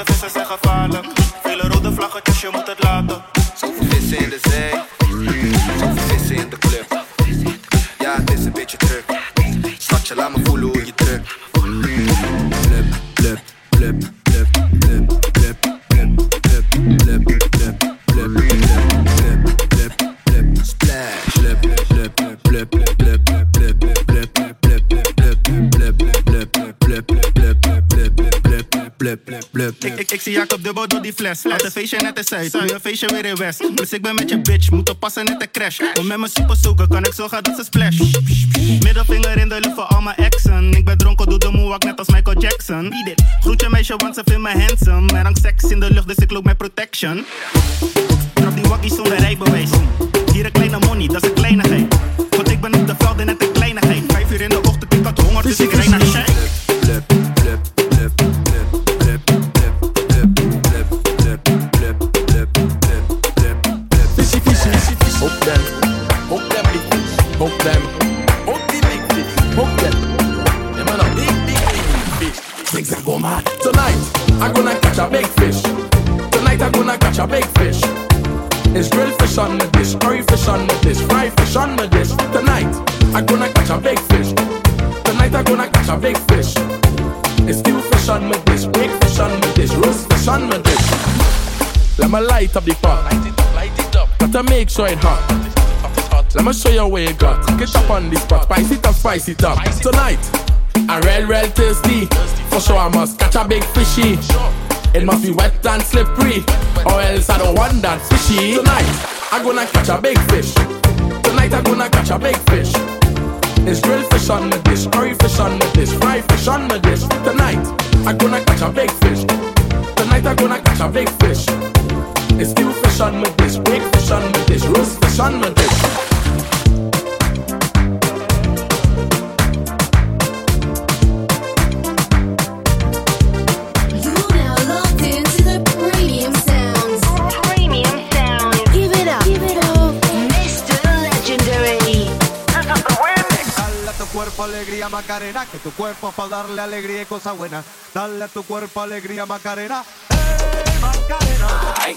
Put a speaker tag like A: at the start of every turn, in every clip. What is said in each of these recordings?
A: je vissen zeggen falen. Ik, zie Jacob dubbel door die fles. Laat een feestje net de zuid, doe een feestje weer in west. Dus ik ben met je bitch, moet oppassen net de crash. Om met mijn super zoeken, kan ik zorgen dat ze splash. Middelvinger in de lucht voor al mijn exen. Ik ben dronken, doe de moonwalk net als Michael Jackson. Groet je meisje, want ze vindt me handsome. Er hangt seks in de lucht, dus ik loop met protection. Trap die wakkie zonder rijbewijs. Hier een kleine money, dat is een kleinigheid. Want ik ben op de velden net een kleinigheid. Vijf uur in de ochtend, ik had honger, dus ik rijd naar
B: a big fish. It's grilled fish on the dish, curry fish on the dish, fried fish on the dish. Tonight I'm gonna catch a big fish. Tonight I'm gonna catch a big fish. It's stew fish on my dish, big fish on my dish, roast fish on my dish. Let me light up the pot. Light it up, light it up. Gotta make sure it's hot. Let me show you where you got. Get up on this spot, spice it up, spice it up. Tonight. I'm real, real thirsty. For sure, I must catch a big fishy. It must be wet and slippery, or else I don't want that fishy. Tonight, I'm gonna catch a big fish. Tonight, I'm gonna catch a big fish. It's grilled fish on the dish, curry fish on the dish, fried fish on the dish. Tonight, I'm gonna catch a big fish. Tonight, I'm gonna catch a big fish. It's stew fish on the dish, big fish on the dish, roast fish on the dish.
C: Alegría Macarena, que tu cuerpo para darle alegría y cosa buena. Dale a tu cuerpo alegría Macarena. I,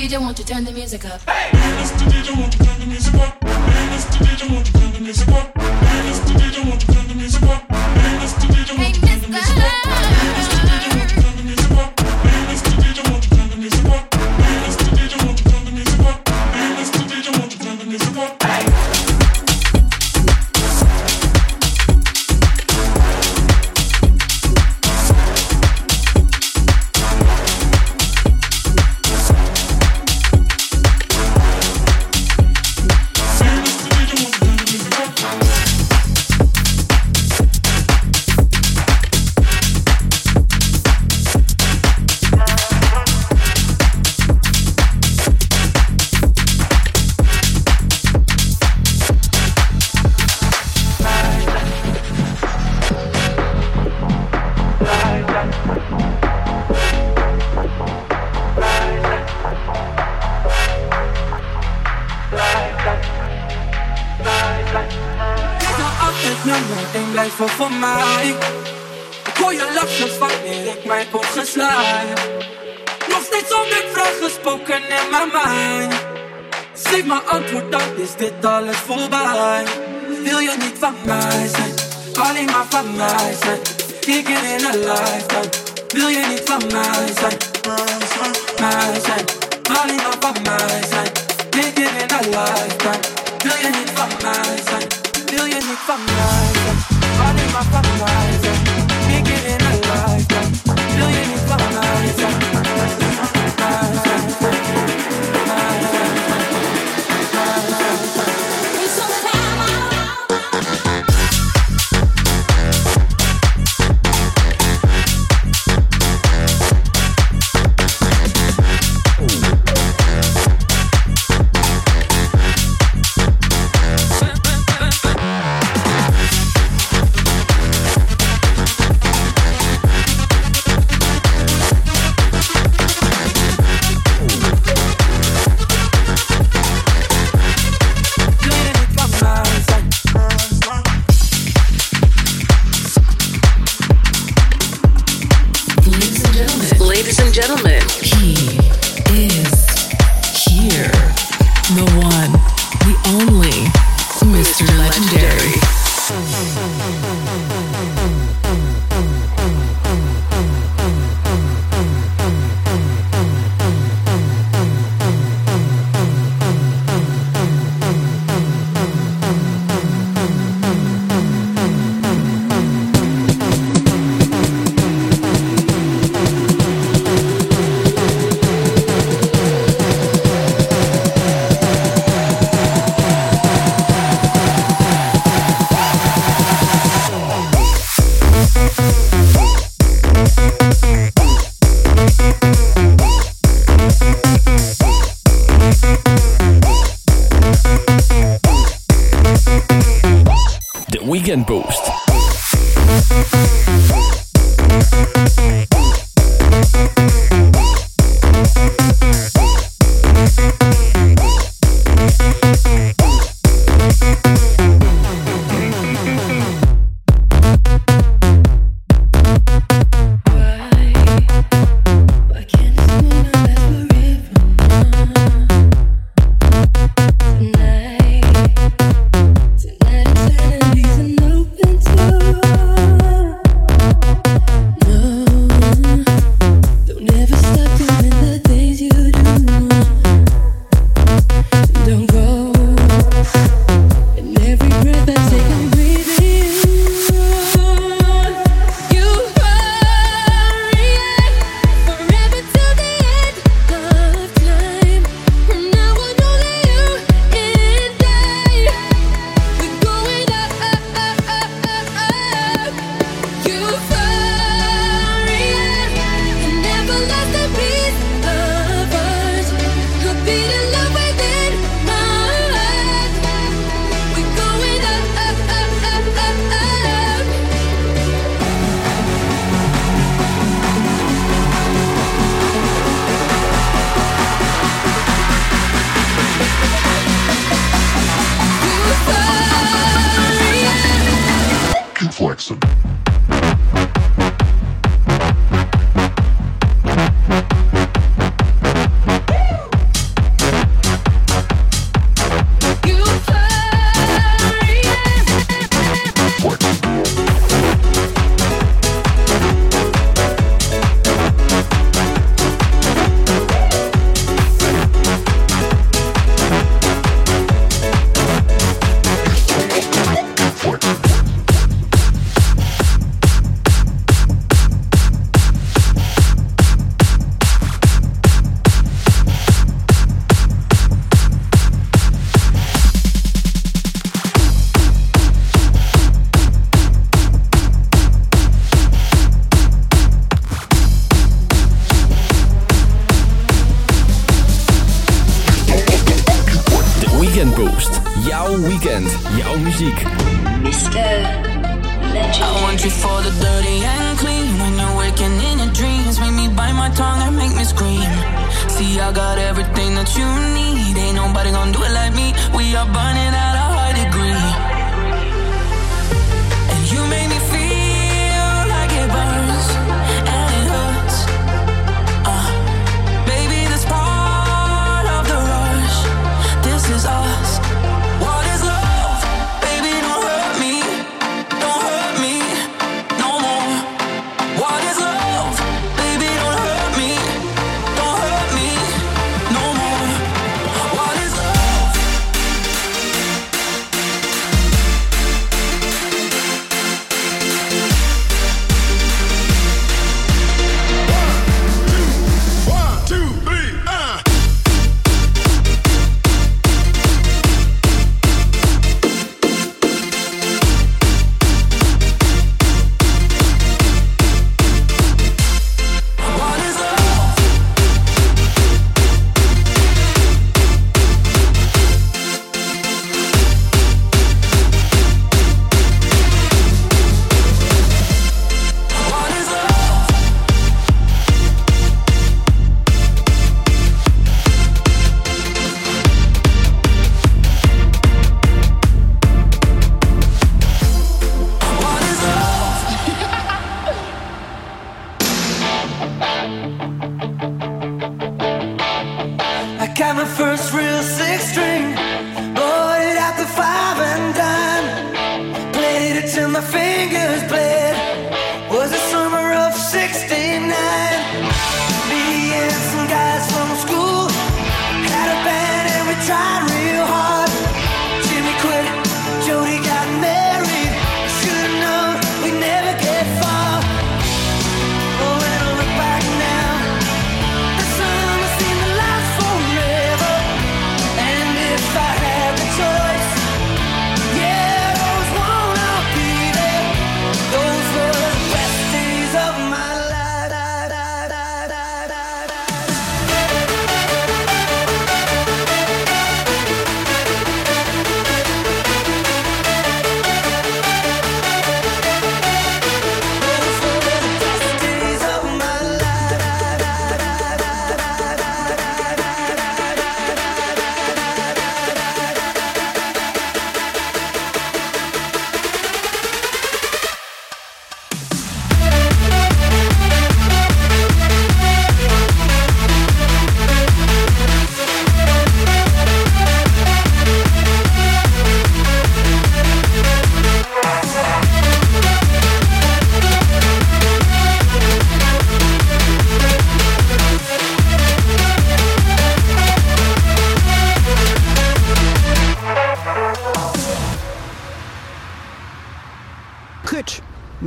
C: DJ, won't you turn the music up? Hey, Mr. DJ, won't you turn the music up? Hey, Mr.
D: DJ, won't you turn the music up? Hey,
E: Mr. DJ, won't you turn the music up? Hey, Mr. DJ, won't you turn the music up? Hey, Mr. blijven voor mij. Ik hoor je lachjes wanneer ik mijn ogen slaai. Nog steeds onbevraagd gesproken in mijn mind. Zeg maar antwoord, dan is
F: dit alles voorbij. Wil je niet van mij zijn? Alleen maar van mij zijn. Ik in een lifetime. Wil je niet van mij zijn? Mij zijn. Alleen maar van mij zijn. Ik in een lifetime. Wil je niet van mij zijn? Wil je niet van mij my fucking
G: eyes.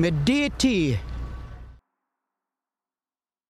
G: Met DT